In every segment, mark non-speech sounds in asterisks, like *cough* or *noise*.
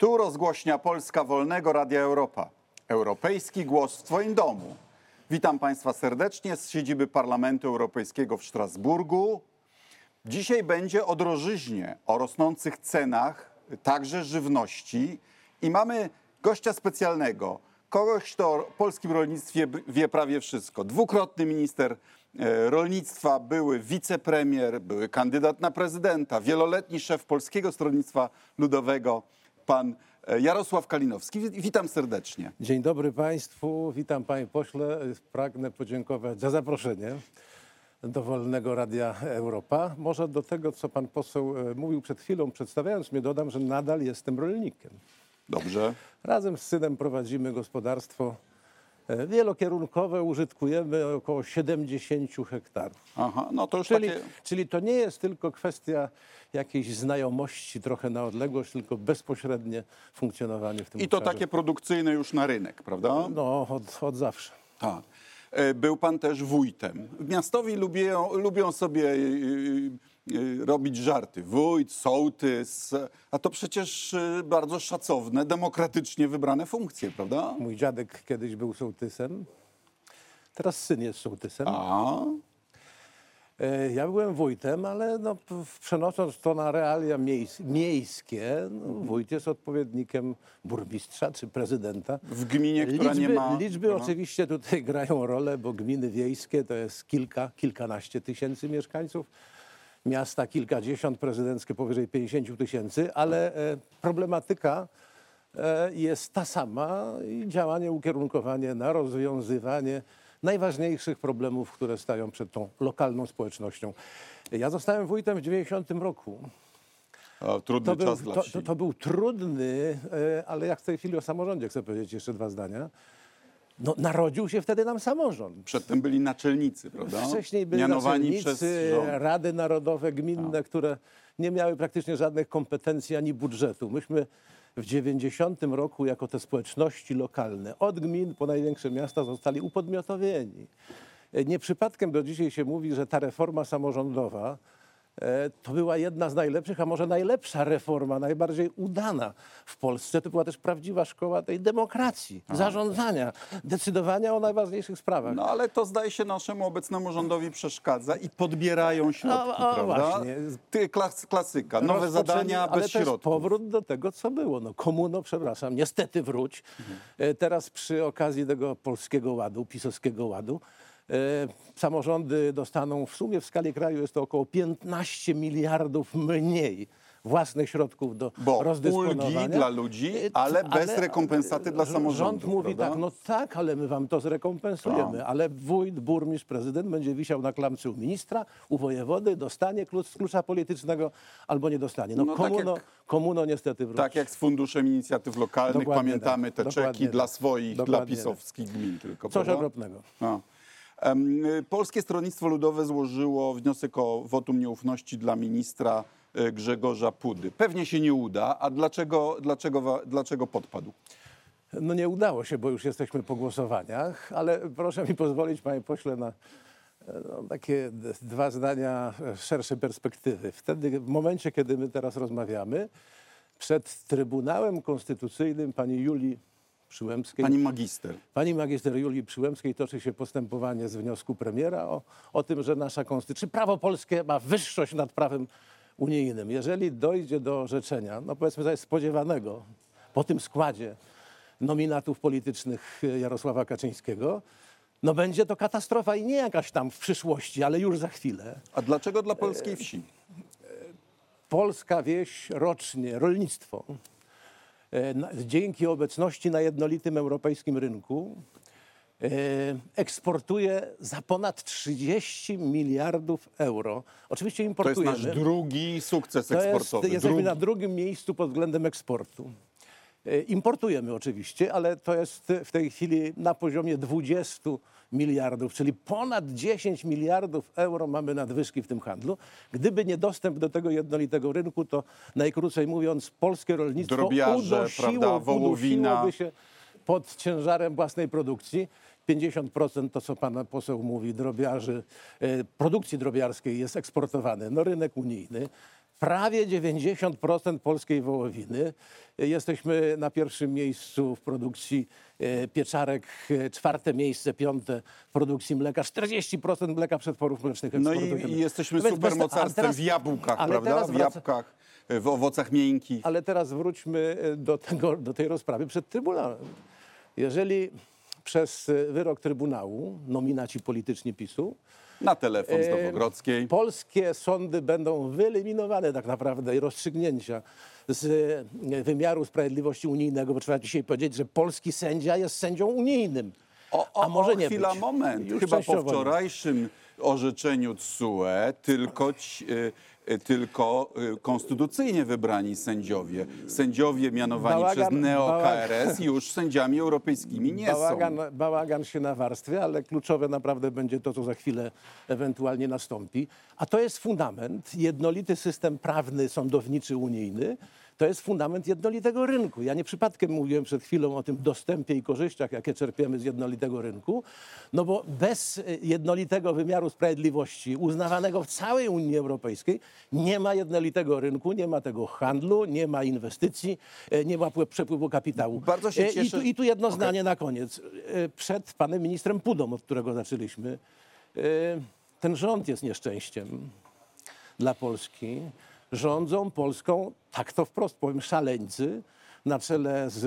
Tu rozgłośnia Polska Wolnego Radia Europa. Europejski głos w Twoim domu. Witam Państwa serdecznie z siedziby Parlamentu Europejskiego w Strasburgu. Dzisiaj będzie o drożyźnie, o rosnących cenach, także żywności. I mamy gościa specjalnego, kogoś, kto o polskim rolnictwie wie prawie wszystko. Dwukrotny minister e, rolnictwa, były wicepremier, były kandydat na prezydenta, wieloletni szef Polskiego Stronnictwa Ludowego, pan e, Jarosław Kalinowski. Wi- Witam serdecznie. Dzień dobry Państwu, witam Panie Pośle. Pragnę podziękować za zaproszenie do Wolnego Radia Europa. Może do tego, co Pan Poseł e, mówił przed chwilą, przedstawiając mnie, dodam, że nadal jestem rolnikiem. Dobrze. Razem z synem prowadzimy gospodarstwo wielokierunkowe, użytkujemy około 70 hektarów. Aha, no to już Czyli, takie... czyli to nie jest tylko kwestia jakiejś znajomości trochę na odległość, tylko bezpośrednie funkcjonowanie w tym I to obszarze. takie produkcyjne już na rynek, prawda? No, od, od zawsze. Tak. E, Był pan też wójtem. Miastowi lubią, lubią sobie y, robić żarty. Wójt, sołtys, a to przecież y, bardzo szacowne, demokratycznie wybrane funkcje, prawda? Mój dziadek kiedyś był sołtysem, teraz syn jest sołtysem. A, E, Ja byłem wójtem, ale no, przenosząc to na realia miejsc, miejskie, no, wójt jest odpowiednikiem burmistrza czy prezydenta. w gminie, która liczby, nie ma... liczby no. oczywiście tutaj *laughs* grają rolę, bo gminy wiejskie to jest kilka, kilkanaście tysięcy mieszkańców, miasta kilkadziesiąt, prezydenckie powyżej 50 tysięcy, ale e, problematyka e, jest ta sama i działanie, ukierunkowanie na rozwiązywanie najważniejszych problemów, które stają przed tą lokalną społecznością. Ja zostałem wójtem w 90 roku. A, trudny To był, czas dla to, to, to był trudny, e, ale jak w tej chwili o samorządzie chcę powiedzieć jeszcze dwa zdania. No, narodził się wtedy nam samorząd. Przedtem byli naczelnicy, prawda? Wcześniej byli Mianowani naczelnicy, rady narodowe, gminne, które nie miały praktycznie żadnych kompetencji ani budżetu. Myśmy w 90 roku jako te społeczności lokalne, od gmin po największe miasta zostali upodmiotowieni. Nie przypadkiem do dzisiaj się mówi, że ta reforma samorządowa to była jedna z najlepszych, a może najlepsza reforma, najbardziej udana w Polsce. To była też prawdziwa szkoła tej demokracji, zarządzania, decydowania o najważniejszych sprawach. No ale to zdaje się naszemu obecnemu rządowi przeszkadza i podbierają środki, No, o, prawda? właśnie. Ty, klas, klasyka, nowe zadania ale bez środków. powrót do tego, co było. No, komuno, przepraszam, niestety wróć. E, Teraz przy okazji tego polskiego ładu, pisowskiego ładu, e, samorządy dostaną w sumie w skali kraju jest to około 15 miliardów mniej własnych środków do Bo rozdysponowania. ulgi dla ludzi, E, ale bez rekompensaty dla Rząd samorządów, mówi prawda? tak, no tak, ale my wam to zrekompensujemy. Tak. Ale wójt, burmistrz, prezydent będzie wisiał na klamce u ministra, u wojewody, dostanie klucz z klucza politycznego albo nie dostanie. No, No tak komuno, jak- komuno niestety wróci. Tak jak z Funduszem Inicjatyw Lokalnych Dokładnie pamiętamy tak. te Dokładnie czeki tak. dla swoich, dla Dokładnie pisowskich gmin tylko, Coś prawda? okropnego. A. Polskie Stronnictwo Ludowe złożyło wniosek o wotum nieufności dla ministra y, Grzegorza Pudy. Pewnie się nie uda, a dlaczego, dlaczego, dlaczego podpadł? No nie udało się, bo już jesteśmy po głosowaniach, ale proszę mi pozwolić, panie pośle, na e, no, takie dwa zdania e, szerszej perspektywy. Wtedy, w momencie, kiedy my teraz rozmawiamy, przed Trybunałem Konstytucyjnym pani Julii Przyłębskiej Pani magister. Pani magister Julii Przyłębskiej toczy się postępowanie z wniosku premiera o, o tym, że nasza konstytucja, prawo polskie ma wyższość nad prawem unijnym. Jeżeli dojdzie do orzeczenia, no powiedzmy sobie spodziewanego po tym składzie nominatów politycznych e, Jarosława Kaczyńskiego, no będzie to katastrofa i nie jakaś tam w przyszłości, ale już za chwilę. A dlaczego dla polskiej wsi? Polska wieś rocznie, rolnictwo, e, dzięki obecności na jednolitym europejskim rynku e, eksportuje za ponad 30 miliardów euro. Oczywiście To jest importujemy. nasz drugi sukces To jest, eksportowy. jesteśmy Drugi. na drugim miejscu pod względem eksportu. E, Importujemy oczywiście, ale to jest w tej chwili na poziomie 20 miliardów, czyli ponad 10 miliardów euro mamy nadwyżki w tym handlu. Gdyby nie dostęp do tego jednolitego rynku, to najkrócej mówiąc polskie rolnictwo Drobiarze, udosiło, prawda, wołowina. się pod ciężarem własnej produkcji. 50% to, co pan poseł mówi, drobiarzy, e, produkcji drobiarskiej jest eksportowane na rynek unijny. Prawie 90% polskiej wołowiny. Jesteśmy na pierwszym miejscu w produkcji e, pieczarek, e, czwarte miejsce, piąte w produkcji mleka, 40% mleka przetworów mlecznych No eksportujemy. i, i jesteśmy No więc bez- supermocarstwem a teraz- w jabłkach, ale prawda? teraz W wraca- jabłkach, w owocach miękkich. Ale teraz wróćmy e, do, tego, do tej rozprawy przed Trybunałem. Jeżeli przez e, wyrok Trybunału nominaci polityczni PiSu Na telefon z E, Nowogrodzkiej. Polskie sądy będą wyeliminowane tak naprawdę i rozstrzygnięcia z e, wymiaru sprawiedliwości unijnego, bo trzeba dzisiaj powiedzieć, że polski sędzia jest sędzią unijnym. O, o, a może o, nie chwila, być. moment. Już Chyba po wczorajszym orzeczeniu TSUE tylko, ci, y, tylko y, konstytucyjnie wybrani sędziowie, sędziowie mianowani Bałagan- przez neo-KRS już sędziami europejskimi nie bałagan, są. bałagan się nawarstwia, ale kluczowe naprawdę będzie to, co za chwilę ewentualnie nastąpi. A to jest fundament, jednolity system prawny, sądowniczy, unijny. To jest fundament jednolitego rynku. Ja nie przypadkiem mówiłem przed chwilą o tym dostępie i korzyściach, jakie czerpiemy z jednolitego rynku, no bo bez e, jednolitego wymiaru sprawiedliwości, uznawanego w całej Unii Europejskiej, nie ma jednolitego rynku, nie ma tego handlu, nie ma inwestycji, e, nie ma pły- przepływu kapitału. Bardzo się E, I cieszę- tu, I tu jedno zdanie na koniec. Przed panem ministrem Pudą, od którego zaczęliśmy, ten rząd jest nieszczęściem dla Polski. Rządzą Polską, tak to wprost powiem, szaleńcy na czele z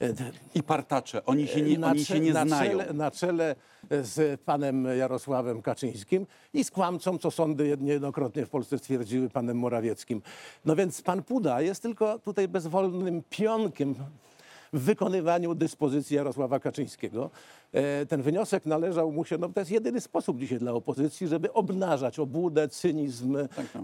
e, I partacze, oni się nie, na, oni się nie na, znają. czele, na czele z panem Jarosławem Kaczyńskim i z kłamcą, co sądy niejednokrotnie w Polsce stwierdziły, panem Morawieckim. No więc pan Puda jest tylko tutaj bezwolnym pionkiem w wykonywaniu dyspozycji Jarosława Kaczyńskiego. E, Ten wniosek należał mu się, no to jest jedyny sposób dzisiaj dla opozycji, żeby obnażać obłudę, cynizm,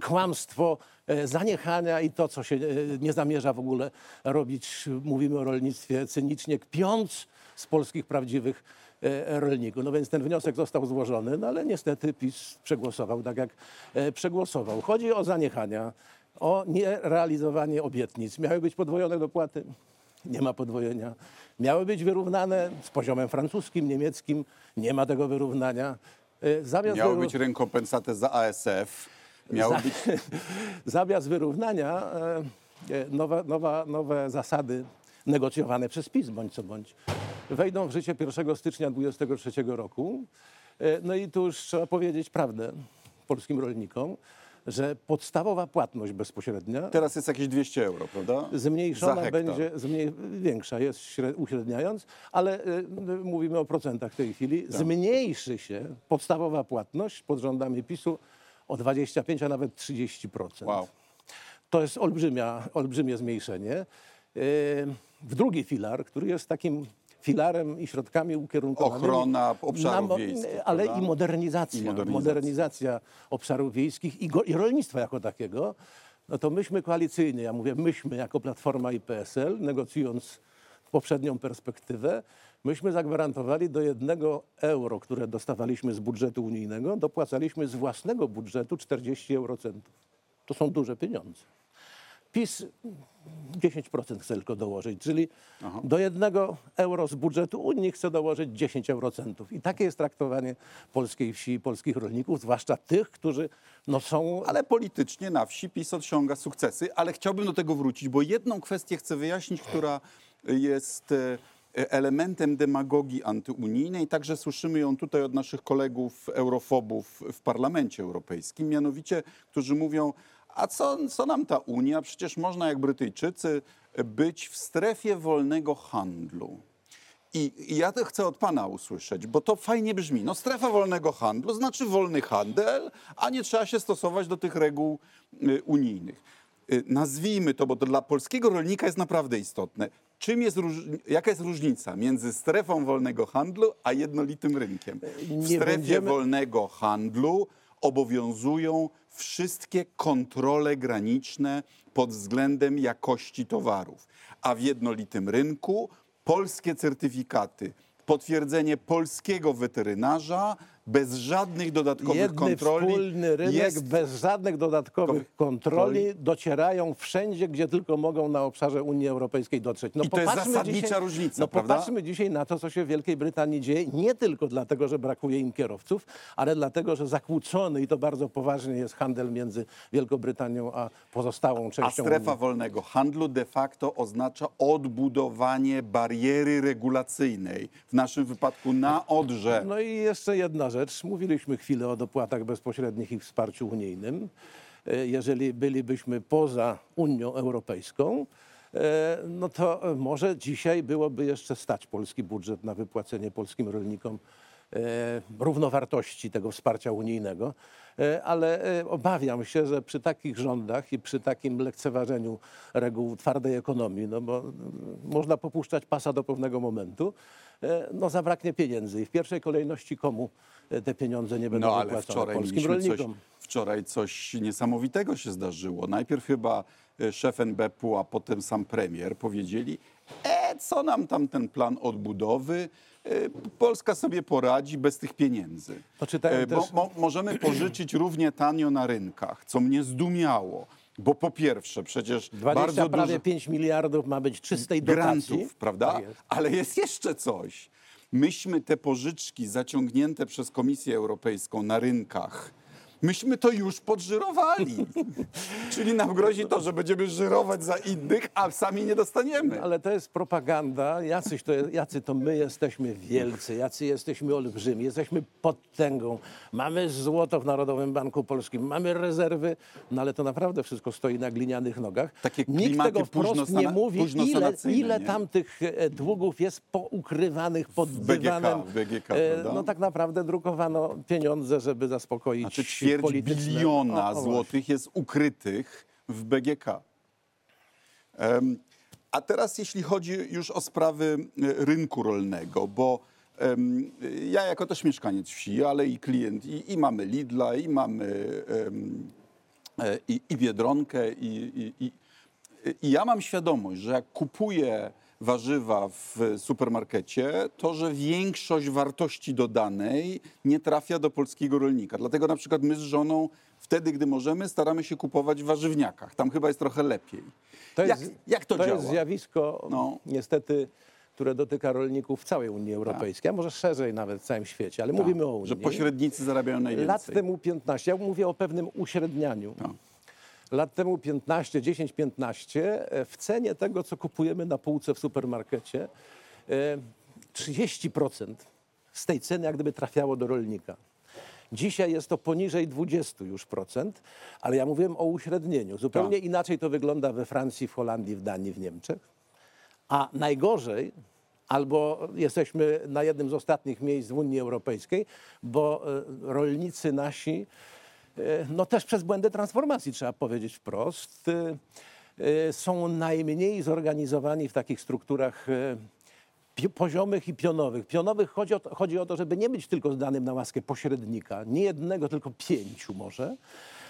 kłamstwo, e, zaniechania i to, co się e, nie zamierza w ogóle robić, mówimy o rolnictwie cynicznie, kpiąc z polskich prawdziwych rolników. No więc ten wniosek został złożony, no ale niestety PiS przegłosował tak, jak przegłosował. Chodzi o zaniechania, o nierealizowanie obietnic. Miały być podwojone dopłaty, nie ma podwojenia. Miały być wyrównane z poziomem francuskim, niemieckim, nie ma tego wyrównania. E, Zamiast Miały być rekompensatę za ASF, miały za- być *laughs* Zamiast wyrównania e, e, nowe, nowa, nowe zasady negocjowane przez PiS, bądź co bądź, wejdą w życie 1 stycznia 2023 roku. No i tu już trzeba powiedzieć prawdę polskim rolnikom, że podstawowa płatność bezpośrednia Teraz jest jakieś 200 euro, prawda? Za zmniejszona hektar. będzie, zmniej, większa jest śre- uśredniając, ale y, y, mówimy o procentach w tej chwili, Tak. zmniejszy się podstawowa płatność pod rządami PiSu o 25, a nawet 30%. Wow. To jest olbrzymia, olbrzymie zmniejszenie. Yy, W drugi filar, który jest takim filarem i środkami ukierunkowanymi Ochrona obszarów mo- wiejskich, Ale prawda? i modernizacja, I modernizacja. modernizacja. obszarów wiejskich i, go, i rolnictwa jako takiego. No to myśmy koalicyjnie, ja mówię myśmy jako Platforma i PSL, negocjując poprzednią perspektywę, myśmy zagwarantowali do jednego euro, które dostawaliśmy z budżetu unijnego, dopłacaliśmy z własnego budżetu 40 eurocentów. To są duże pieniądze. PiS 10% chce tylko dołożyć, czyli do jednego euro z budżetu Unii chce dołożyć 10 eurocentów. I takie jest traktowanie polskiej wsi polskich rolników, zwłaszcza tych, którzy no, są Ale politycznie na wsi PiS osiąga sukcesy, ale chciałbym do tego wrócić, bo jedną kwestię chcę wyjaśnić, która jest e, elementem demagogii antyunijnej. Także słyszymy ją tutaj od naszych kolegów eurofobów w Parlamencie Europejskim, mianowicie, którzy mówią, a co, co nam ta Unia? Przecież można jak Brytyjczycy być w strefie wolnego handlu. I, I ja to chcę od pana usłyszeć, bo to fajnie brzmi. No strefa wolnego handlu znaczy wolny handel, a nie trzeba się stosować do tych reguł y, unijnych. Y, nazwijmy to, bo to dla polskiego rolnika jest naprawdę istotne. Czym jest, jaka jest różnica między strefą wolnego handlu a jednolitym rynkiem? W strefie będziemy- wolnego handlu obowiązują wszystkie kontrole graniczne pod względem jakości towarów, a w jednolitym rynku polskie certyfikaty, potwierdzenie polskiego weterynarza bez żadnych dodatkowych Jedny kontroli. wspólny rynek jest bez żadnych dodatkowych kontroli docierają wszędzie, gdzie tylko mogą na obszarze Unii Europejskiej dotrzeć. No I to jest zasadnicza dzisiaj, różnica, No prawda? popatrzmy dzisiaj na to, co się w Wielkiej Brytanii dzieje, nie tylko dlatego, że brakuje im kierowców, ale dlatego, że zakłócony i to bardzo poważnie jest handel między Wielką Brytanią a pozostałą A częścią strefa Unii. wolnego handlu de facto oznacza odbudowanie bariery regulacyjnej. W naszym wypadku na Odrze. No i jeszcze jedna rzecz. Mówiliśmy chwilę o dopłatach bezpośrednich i wsparciu unijnym. E, Jeżeli bylibyśmy poza Unią Europejską, e, no to może dzisiaj byłoby jeszcze stać polski budżet na wypłacenie polskim rolnikom równowartości tego wsparcia unijnego. E, Ale e, obawiam się, że przy takich rządach i przy takim lekceważeniu reguł twardej ekonomii, no bo mm, można popuszczać pasa do pewnego momentu, e, no zabraknie pieniędzy. I w pierwszej kolejności komu e, te pieniądze nie będą No ale wczoraj Polskim mieliśmy coś, rolnikom. wczoraj coś niesamowitego się zdarzyło. Najpierw chyba e, szef NBP-u, a potem sam premier powiedzieli, e, co nam tam ten plan odbudowy, e, Polska sobie poradzi bez tych pieniędzy. E, bo, też- mo, możemy pożyczyć równie tanio na rynkach, co mnie zdumiało. Bo po pierwsze, przecież 20 bardzo prawie dużo 5 miliardów ma być czystej dotacji. grantów, prawda? Tak jest. Ale jest jeszcze coś. Myśmy te pożyczki zaciągnięte przez Komisję Europejską na rynkach, myśmy to już podżyrowali. *laughs* Czyli nam grozi to, że będziemy żyrować za innych, a sami nie dostaniemy. Ale to jest propaganda. Jacyś to, jacy to my jesteśmy wielcy, jacy jesteśmy olbrzymi, jesteśmy potęgą. Mamy złoto w Narodowym Banku Polskim, mamy rezerwy, no ale to naprawdę wszystko stoi na glinianych nogach. Takie Nikt tego wprost nie mówi, ile, ile tam tych e, długów jest poukrywanych pod BGK, dywanem. w BGK, E, prawda? No tak naprawdę drukowano pieniądze, żeby zaspokoić Znaczy ćwierć biliona O, o, złotych jest ukrytych w BGK. Em, A teraz jeśli chodzi już o sprawy e, rynku rolnego, bo em, ja jako też mieszkaniec wsi, ale i klient, i, i mamy Lidla, i mamy e, i, i Biedronkę, i, i, i, i ja mam świadomość, że jak kupuję warzywa w supermarkecie, to że większość wartości dodanej nie trafia do polskiego rolnika. Dlatego na przykład my z żoną wtedy, gdy możemy, staramy się kupować w warzywniakach. Tam chyba jest trochę lepiej. To jak, jest, jak to, działa? jest zjawisko, No. niestety, które dotyka rolników w całej Unii Europejskiej, a może szerzej nawet w całym świecie, ale mówimy o Unii. Tak. Że pośrednicy zarabiają najwięcej. Lat temu 15, ja mówię o pewnym uśrednianiu. Lat temu 15, 10, 15 e, w cenie tego, co kupujemy na półce w supermarkecie, e, 30% z tej ceny jak gdyby trafiało do rolnika. Dzisiaj jest to poniżej 20 już procent, ale ja mówiłem o uśrednieniu. Zupełnie Tak. inaczej to wygląda we Francji, w Holandii, w Danii, w Niemczech. A najgorzej, albo jesteśmy na jednym z ostatnich miejsc w Unii Europejskiej, bo e, rolnicy nasi, e, no też przez błędy transformacji, trzeba powiedzieć wprost, e, e, są najmniej zorganizowani w takich strukturach e, poziomych i pionowych. Pionowych chodzi o, to, chodzi o to, żeby nie być tylko zdanym na łaskę pośrednika, nie jednego, tylko pięciu może,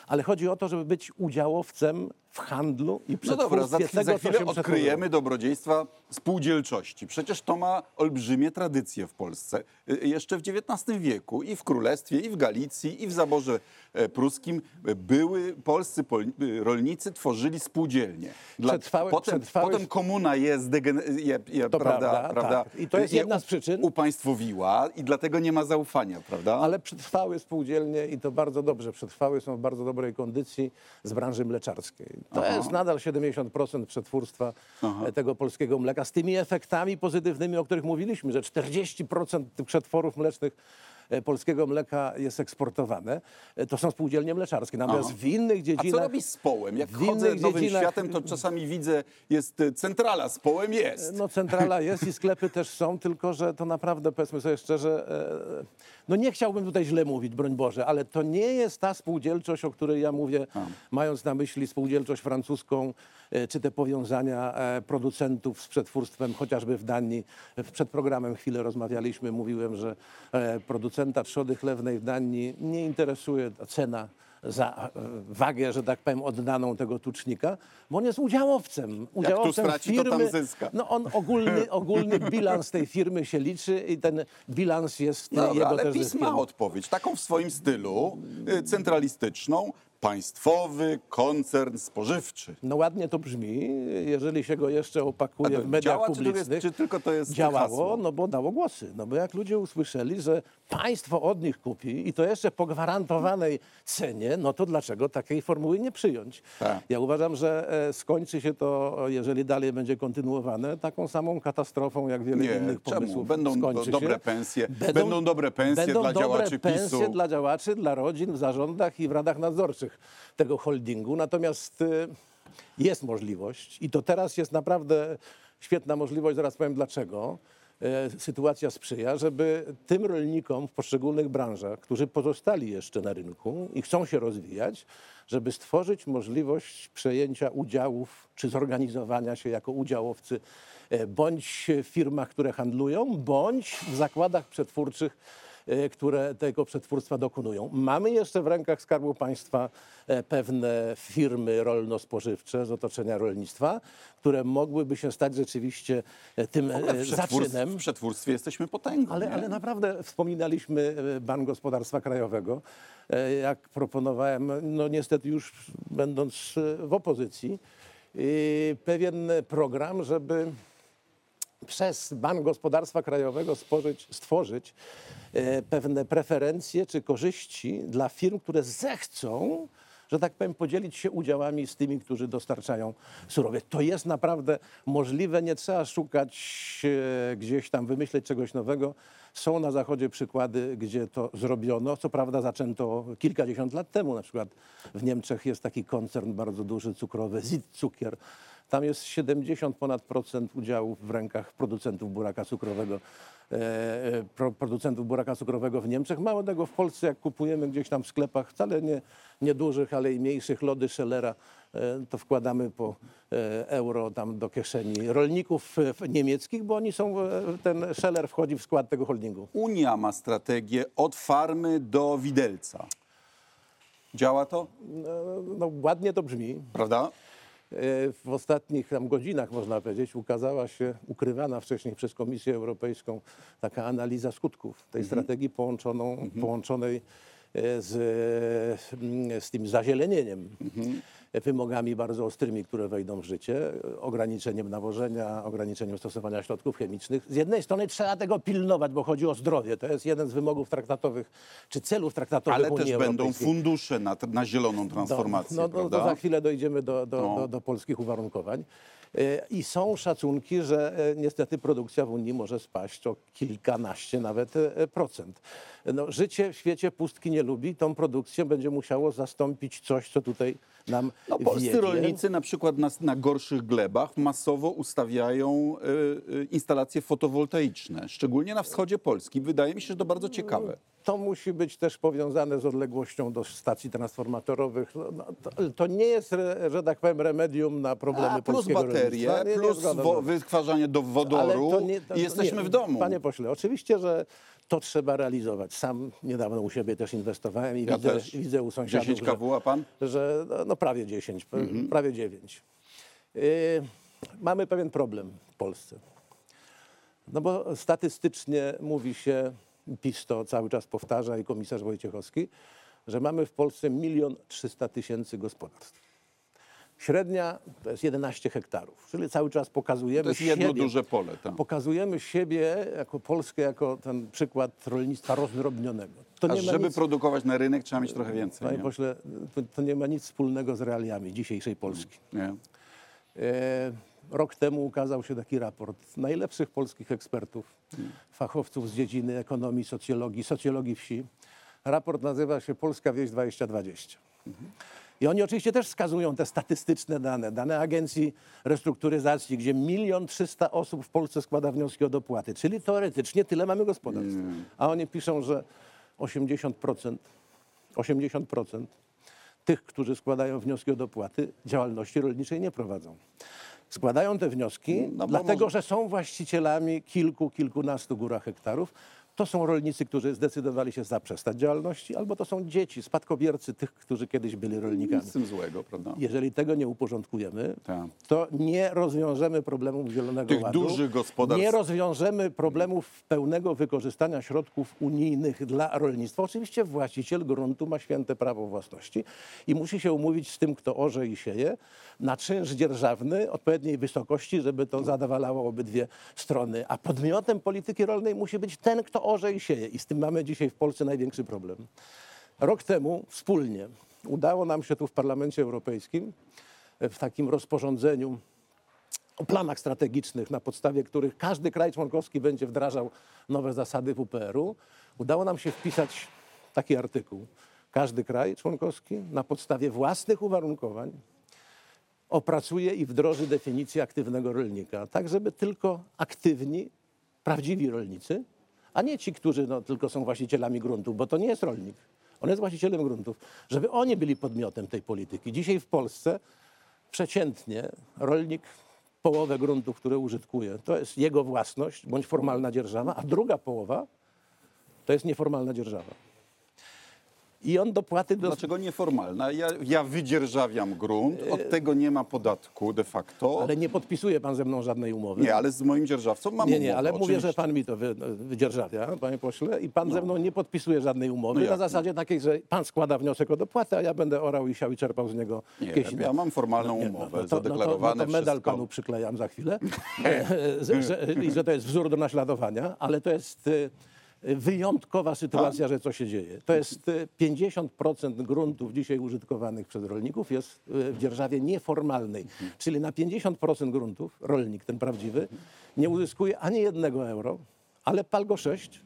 ale chodzi o to, żeby być udziałowcem w handlu i No dobra, za, tego, za chwilę odkryjemy dobrodziejstwa spółdzielczości. Przecież to ma olbrzymie tradycje w Polsce. Y, Jeszcze w XIX wieku i w Królestwie, i w Galicji, i w zaborze e, pruskim były polscy pol, y, rolnicy tworzyli spółdzielnie. Przetrwały- potem, przetrwały- potem komuna je, zdegen, je, je To prawda, prawda, prawda, tak. I to jest je jedna z przyczyn. Upaństwowiła i dlatego nie ma zaufania, prawda? Ale przetrwały spółdzielnie i to bardzo dobrze przetrwały, są w bardzo dobrej kondycji z branży mleczarskiej. To jest nadal 70% przetwórstwa e, tego polskiego mleka. Z tymi efektami pozytywnymi, o których mówiliśmy, że 40% tych przetworów mlecznych polskiego mleka jest eksportowane. E, To są spółdzielnie mleczarskie. Natomiast w innych A dziedzinach... co robi z połem? Jak w chodzę nowym dziedzinach- światem, to czasami widzę, jest y, centrala z połem, jest. No centrala jest i sklepy też są, tylko że to naprawdę, powiedzmy sobie szczerze, e, no nie chciałbym tutaj źle mówić, broń Boże, ale to nie jest ta spółdzielczość, o której ja mówię, mając na myśli spółdzielczość francuską, e, czy te powiązania e, producentów z przetwórstwem, chociażby w Danii. Przed programem chwilę rozmawialiśmy, mówiłem, że e, producenta trzody chlewnej w Danii nie interesuje cena za e, wagę, że tak powiem, oddaną tego tucznika, bo on jest udziałowcem. Udziałowcem straci, to tam firmy. zyska. No on ogólny, *laughs* ogólny bilans tej firmy się liczy i ten bilans jest No jego ale też PiS zyskiem. ma odpowiedź, taką w swoim stylu, y, centralistyczną. Państwowy koncern spożywczy. No ładnie to brzmi, jeżeli się go jeszcze opakuje w mediach działa, czy to jest- publicznych. czy tylko to jest Działało, hasło? no bo dało głosy. No bo jak ludzie usłyszeli, że państwo od nich kupi i to jeszcze po gwarantowanej cenie, no to dlaczego takiej formuły nie przyjąć? Tak. Ja uważam, że e, skończy się to, jeżeli dalej będzie kontynuowane, taką samą katastrofą, jak wiele Nie, innych czemu? pomysłów Będą do- dobre pensje, będą dobre pensje będą dla dobre działaczy pensje PiS-u. dla działaczy, dla rodzin w zarządach i w radach nadzorczych tego holdingu. Natomiast y, jest możliwość i to teraz jest naprawdę świetna możliwość, zaraz powiem dlaczego. E, Sytuacja sprzyja, żeby tym rolnikom w poszczególnych branżach, którzy pozostali jeszcze na rynku i chcą się rozwijać, żeby stworzyć możliwość przejęcia udziałów czy zorganizowania się jako udziałowcy e, bądź w firmach, które handlują, bądź w zakładach przetwórczych, które tego przetwórstwa dokonują. Mamy jeszcze w rękach Skarbu Państwa e, pewne firmy rolno-spożywcze z otoczenia rolnictwa, które mogłyby się stać rzeczywiście e, tym W e, zaczynem. w przetwórstwie jesteśmy potęgą. Ale, ale naprawdę wspominaliśmy e, Bank Gospodarstwa Krajowego. E, Jak proponowałem, no niestety już będąc e, w opozycji, e, pewien program, żeby przez Bank Gospodarstwa Krajowego stworzyć, stworzyć e, pewne preferencje czy korzyści dla firm, które zechcą, że tak powiem, podzielić się udziałami z tymi, którzy dostarczają surowiec. To jest naprawdę możliwe, nie trzeba szukać e, gdzieś tam, wymyśleć czegoś nowego. Są na Zachodzie przykłady, gdzie to zrobiono. Co prawda zaczęto kilkadziesiąt lat temu. Na przykład w Niemczech jest taki koncern bardzo duży cukrowy, Zitzukier. Tam jest 70 ponad procent udziałów w rękach producentów buraka cukrowego. E, e, pro, producentów buraka cukrowego w Niemczech. Mało tego, w Polsce jak kupujemy gdzieś tam w sklepach, wcale nie, nie dużych, ale i mniejszych, lody Schellera, e, to wkładamy po euro tam do kieszeni rolników niemieckich, bo oni są, ten Scheller wchodzi w skład tego holdingu. Unia ma strategię od farmy do widelca. Działa to, No, no ładnie to brzmi. prawda? E, w ostatnich tam godzinach, można powiedzieć, ukazała się ukrywana wcześniej przez Komisję Europejską taka analiza skutków tej strategii połączoną, połączonej e, z, e, z tym zazielenieniem. Wymogami bardzo ostrymi, które wejdą w życie, ograniczeniem nawożenia, ograniczeniem stosowania środków chemicznych. Z jednej strony trzeba tego pilnować, bo chodzi o zdrowie. To jest jeden z wymogów traktatowych, czy celów traktatowych Ale Unii też będą fundusze na, na zieloną transformację, No, no, no za chwilę dojdziemy do, do, No. do, do polskich uwarunkowań. E, I są szacunki, że e, niestety produkcja w Unii może spaść o kilkanaście nawet e, procent. No, życie w świecie pustki nie lubi. Tą produkcję będzie musiało zastąpić coś, co tutaj nam No, polscy wiedzie. rolnicy na przykład na, na gorszych glebach masowo ustawiają y, y, instalacje fotowoltaiczne, szczególnie na wschodzie Polski. Wydaje mi się, że to bardzo ciekawe. To musi być też powiązane z odległością do stacji transformatorowych. No, no, to, to nie jest, że tak powiem, remedium na problemy A, plus polskiego baterie, rolnictwa. Nie, nie plus wo, no. wytwarzanie do wodoru to nie- to- i jesteśmy nie, w domu. Panie pośle, oczywiście, że to trzeba realizować. Sam niedawno u siebie też inwestowałem i Ja widzę, też. widzę u sąsiadów, 10 kW, a pan? Że, że no, no prawie 10, p- Mhm. prawie 9. Yy, mamy pewien problem w Polsce. No bo statystycznie mówi się, PiS to cały czas powtarza i komisarz Wojciechowski, że mamy w Polsce milion trzysta tysięcy gospodarstw. Średnia to jest 11 hektarów, czyli cały czas pokazujemy To jest jedno siebie, duże pole. Tam. pokazujemy siebie jako Polskę, jako ten przykład rolnictwa rozdrobnionego. To żeby nic, produkować na rynek trzeba mieć trochę więcej. panie nie? pośle, to, to nie ma nic wspólnego z realiami dzisiejszej Polski. Nie? E, rok temu ukazał się taki raport najlepszych polskich ekspertów, fachowców z dziedziny ekonomii, socjologii, socjologii wsi. Raport nazywa się Polska Wieś 2020. I oni oczywiście też wskazują te statystyczne dane, dane Agencji Restrukturyzacji, gdzie milion trzysta osób w Polsce składa wnioski o dopłaty, czyli teoretycznie tyle mamy gospodarstw. A oni piszą, że 80%, 80% tych, którzy składają wnioski o dopłaty, działalności rolniczej nie prowadzą. Składają te wnioski, No dlatego może- że są właścicielami kilku, kilkunastu góra hektarów, to są rolnicy, którzy zdecydowali się zaprzestać działalności, albo to są dzieci, spadkobiercy tych, którzy kiedyś byli rolnikami. Nic z tym złego, prawda? Jeżeli tego nie uporządkujemy, Tak. to nie rozwiążemy problemów Zielonego Tych Ładu. dużych gospodarstw. Nie rozwiążemy problemów pełnego wykorzystania środków unijnych dla rolnictwa. Oczywiście właściciel gruntu ma święte prawo własności i musi się umówić z tym, kto orze i sieje, na czynsz dzierżawny odpowiedniej wysokości, żeby to zadowalało obydwie strony. A podmiotem polityki rolnej musi być ten, kto orze i sieje. I z tym mamy dzisiaj w Polsce największy problem. Rok temu wspólnie udało nam się tu w Parlamencie Europejskim w takim rozporządzeniu o planach strategicznych, na podstawie których każdy kraj członkowski będzie wdrażał nowe zasady WPR-u, udało nam się wpisać taki artykuł. Każdy kraj członkowski na podstawie własnych uwarunkowań opracuje i wdroży definicję aktywnego rolnika, tak żeby tylko aktywni, prawdziwi rolnicy, a nie ci, którzy no, tylko są właścicielami gruntów, bo to nie jest rolnik. On jest właścicielem gruntów, żeby oni byli podmiotem tej polityki. Dzisiaj w Polsce przeciętnie rolnik połowę gruntów, które użytkuje, to jest jego własność bądź formalna dzierżawa, a druga połowa to jest nieformalna dzierżawa. I on dopłaty do, Dlaczego nieformalna? Ja, ja wydzierżawiam grunt, od tego nie ma podatku de facto. ale nie podpisuje pan ze mną żadnej umowy. Nie, ale z moim dzierżawcą mam Nie, nie, umowę, ale mówię, że oczywiście. pan mi to wy, wydzierżawia, panie pośle, i pan ze mną nie podpisuje żadnej umowy No na zasadzie takiej, że pan składa wniosek o dopłatę, a ja będę orał i siał i czerpał z niego Nie, ja mam formalną Nie, umowę, no to, zadeklarowane no to, no to medal wszystko. panu przyklejam za chwilę, *laughs* że, że, i że to jest wzór do naśladowania, ale to jest wyjątkowa sytuacja, że co się dzieje. To jest y, 50% gruntów dzisiaj użytkowanych przez rolników jest y, w dzierżawie nieformalnej, Mhm. czyli na 50% gruntów rolnik, ten prawdziwy, nie uzyskuje ani jednego euro, ale pal go sześć,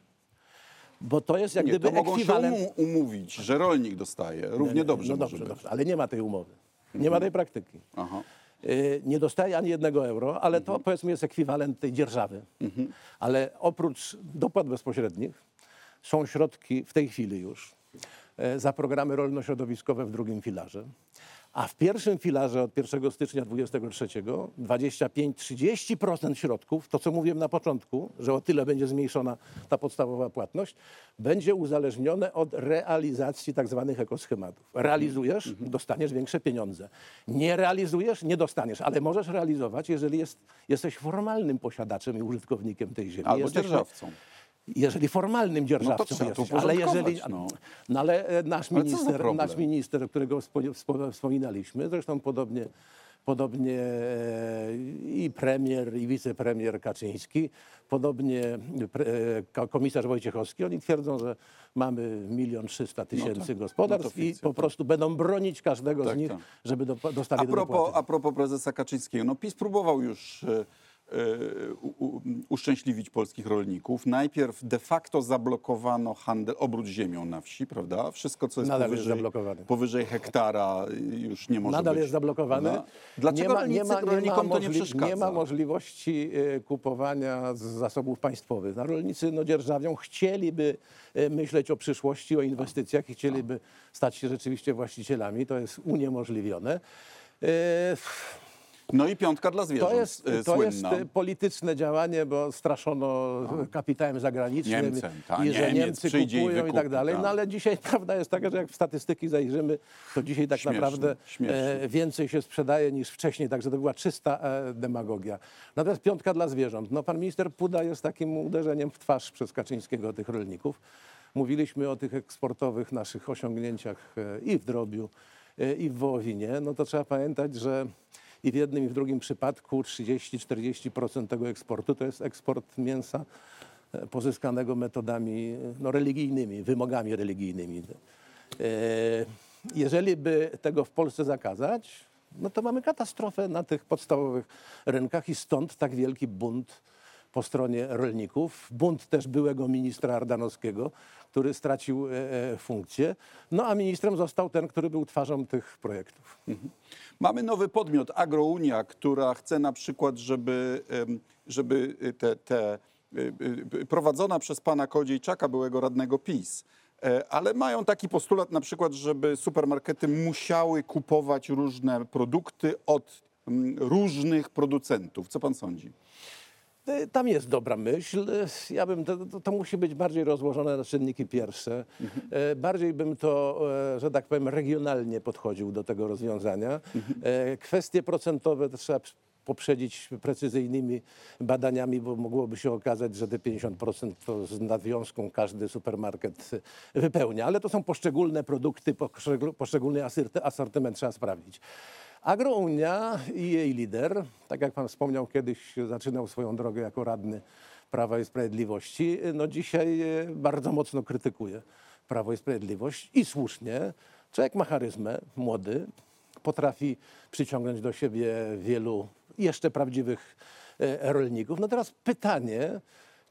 bo to jest jak Nie, gdyby to mogą ekwiwalent... się umu- umówić, że rolnik dostaje. Równie dobrze no może dobrze, być. dobrze, ale nie ma tej umowy. Nie ma tej praktyki. Aha. Y, nie dostaje ani jednego euro, ale to powiedzmy jest ekwiwalent tej dzierżawy. Ale oprócz dopłat bezpośrednich są środki w tej chwili już e, za programy rolno-środowiskowe w drugim filarze. A w pierwszym filarze od 1 stycznia 2023 25-30% środków, to co mówiłem na początku, że o tyle będzie zmniejszona ta podstawowa płatność, będzie uzależnione od realizacji tak zwanych ekoschematów. Realizujesz, dostaniesz większe pieniądze. Nie realizujesz, nie dostaniesz, ale możesz realizować, jeżeli jest, jesteś formalnym posiadaczem i użytkownikiem tej ziemi. Albo Jesteśmy- dzierżawcą. Jeżeli formalnym dzierżawcą trzeba to jesteś, ale jeżeli, no. no ale e, nasz Ale minister, nasz minister, którego wspo- wspo- wspominaliśmy, zresztą podobnie, podobnie e, i premier, i wicepremier Kaczyński, podobnie e, ko- komisarz Wojciechowski, oni twierdzą, że mamy milion trzysta tysięcy tak. gospodarstw No i po prostu będą bronić każdego Tak, z nich, tak. żeby do, A dostali do propos, dopłaty. a propos prezesa Kaczyńskiego, no PiS próbował już u, u, uszczęśliwić polskich rolników. Najpierw de facto zablokowano handel, obrót ziemią na wsi, prawda? Wszystko, co jest Nadal jest powyżej, zablokowany. powyżej hektara y, już nie może Nadal być. jest zablokowany. prawda? Dlaczego rolnicy, rolnikom to nie przeszkadza? Nie ma możliwości e, kupowania z zasobów państwowych. Na rolnicy no, dzierżawią, chcieliby e, myśleć o przyszłości, o inwestycjach i chcieliby stać się rzeczywiście właścicielami. To jest uniemożliwione. E, No i piątka dla zwierząt, To jest, e, to jest słynna. e, polityczne działanie, bo straszono kapitałem zagranicznym Niemcem, ta, i że Niemiec Niemcy przyjdzie i kupują i, wykupi, tak dalej. ta. No ale dzisiaj *laughs* prawda jest taka, że jak w statystyki zajrzymy, to dzisiaj tak Śmieszne, naprawdę śmieszne. e, więcej się sprzedaje niż wcześniej, także to była czysta e, demagogia. Natomiast piątka dla zwierząt. No pan minister Puda jest takim uderzeniem w twarz przez Kaczyńskiego tych rolników. Mówiliśmy o tych eksportowych naszych osiągnięciach e, i w drobiu, e, i w wołowinie. No to trzeba pamiętać, że i w jednym i w drugim przypadku 30-40% tego eksportu to jest eksport mięsa e, pozyskanego metodami e, no, religijnymi, wymogami religijnymi. E, Jeżeli by tego w Polsce zakazać, no to mamy katastrofę na tych podstawowych rynkach i stąd tak wielki bunt po stronie rolników. Bunt też byłego ministra Ardanowskiego, który stracił e, e, funkcję. No a ministrem został ten, który był twarzą tych projektów. Mamy nowy podmiot, Agrounia, która chce na przykład, żeby, żeby te, te y, y, prowadzona przez pana Kodziejczaka, byłego radnego PiS, e, ale mają taki postulat na przykład, żeby supermarkety musiały kupować różne produkty od mm, różnych producentów. Co pan sądzi? Y, Tam jest dobra myśl. Y, Ja bym to, to, to musi być bardziej rozłożone na czynniki pierwsze. E, Bardziej bym to, e, że tak powiem, regionalnie podchodził do tego rozwiązania. E, Kwestie procentowe to trzeba poprzedzić precyzyjnymi badaniami, bo mogłoby się okazać, że te 50% to z nadwiązką każdy supermarket wypełnia. Ale to są poszczególne produkty, poszczegól- poszczególny asortyment trzeba sprawdzić. Agrounia i jej lider, tak jak pan wspomniał, kiedyś zaczynał swoją drogę jako radny Prawa i Sprawiedliwości, no dzisiaj e, bardzo mocno krytykuje Prawo i Sprawiedliwość i słusznie. Człowiek ma charyzmę, młody, potrafi przyciągnąć do siebie wielu jeszcze prawdziwych e, rolników. No teraz pytanie,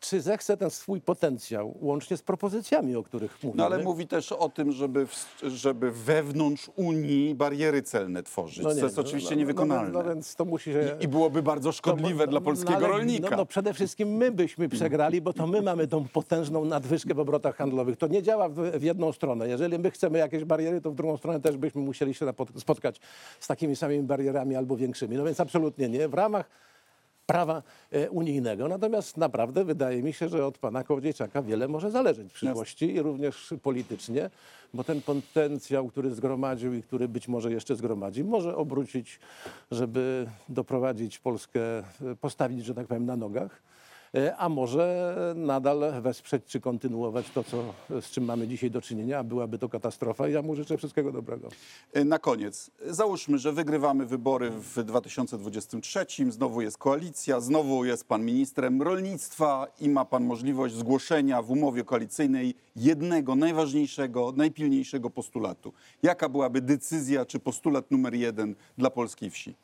czy zechce ten swój potencjał, łącznie z propozycjami, o których mówimy. No ale mówi też o tym, żeby, w, żeby wewnątrz Unii bariery celne tworzyć. No to nie, jest no, oczywiście no, niewykonalne. No, no, no więc to musi się... I byłoby bardzo szkodliwe no, dla no, polskiego ale, rolnika. No, no przede wszystkim my byśmy przegrali, bo to my mamy tą potężną nadwyżkę w obrotach handlowych. To nie działa w, w jedną stronę. Jeżeli my chcemy jakieś bariery, to w drugą stronę też byśmy musieli się spotkać z takimi samymi barierami albo większymi. No więc absolutnie nie. W ramach prawa e, unijnego. Natomiast naprawdę wydaje mi się, że od pana Kołodziejczaka wiele może zależeć w przyszłości i również politycznie, bo ten potencjał, który zgromadził i który być może jeszcze zgromadzi, może obrócić, żeby doprowadzić Polskę, e, postawić, że tak powiem, na nogach. E, A może nadal wesprzeć czy kontynuować to, co, z czym mamy dzisiaj do czynienia, byłaby to katastrofa. I ja mu życzę wszystkiego dobrego. E, Na koniec, załóżmy, że wygrywamy wybory w 2023, znowu jest koalicja, znowu jest pan ministrem rolnictwa i ma pan możliwość zgłoszenia w umowie koalicyjnej jednego najważniejszego, najpilniejszego postulatu. Jaka byłaby decyzja czy postulat numer jeden dla polskiej wsi?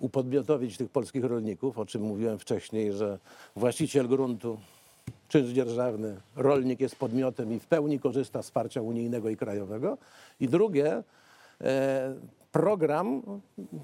Upodmiotowić tych polskich rolników, o czym mówiłem wcześniej, że właściciel gruntu, czynsz dzierżawny, rolnik jest podmiotem i w pełni korzysta z wsparcia unijnego i krajowego. I drugie, e, program,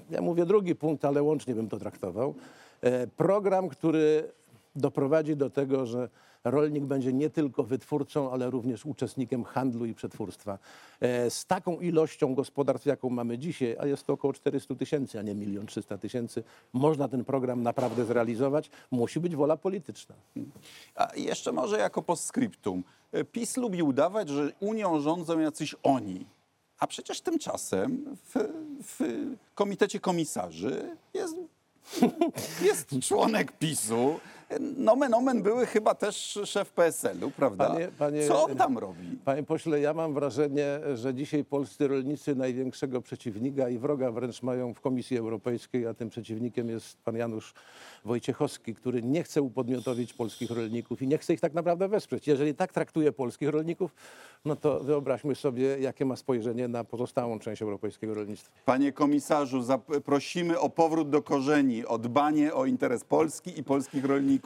ja mówię drugi punkt, ale łącznie bym to traktował, e, program, który doprowadzi do tego, że rolnik będzie nie tylko wytwórcą, ale również uczestnikiem handlu i przetwórstwa. E, Z taką ilością gospodarstw, jaką mamy dzisiaj, a jest to około 400 tysięcy, a nie 1 300 tysięcy, można ten program naprawdę zrealizować. Musi być wola polityczna. A jeszcze może jako postscriptum. E, PiS lubi udawać, że Unią rządzą jacyś oni. A przecież tymczasem w, w komitecie komisarzy jest, *laughs* jest członek PiSu. Nomen omen były chyba też szef PSL-u, prawda? Panie- panie- Co on tam robi? Panie pośle, ja mam wrażenie, że dzisiaj polscy rolnicy największego przeciwnika i wroga wręcz mają w Komisji Europejskiej, a tym przeciwnikiem jest pan Janusz Wojciechowski, który nie chce upodmiotowić polskich rolników i nie chce ich tak naprawdę wesprzeć. Jeżeli tak traktuje polskich rolników, no to wyobraźmy sobie, jakie ma spojrzenie na pozostałą część europejskiego rolnictwa. Panie komisarzu, prosimy o powrót do korzeni, o dbanie o interes Polski i polskich rolników.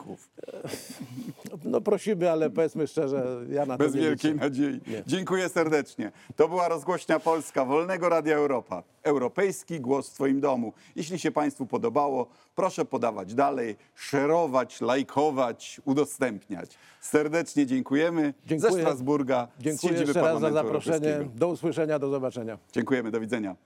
No prosimy, ale powiedzmy szczerze, ja na to Bez nie wielkiej liczę. nadziei. Nie. Dziękuję serdecznie. To była rozgłośnia Polska Wolnego Radia Europa. Europejski głos w Twoim domu. Jeśli się Państwu podobało, proszę podawać dalej, szerować, lajkować, udostępniać. Serdecznie dziękujemy. Dziękuję. Ze Strasburga, z Dziękuję siedziby jeszcze raz za Parlamentu zaproszenie. Do usłyszenia, do zobaczenia. Dziękujemy, do widzenia.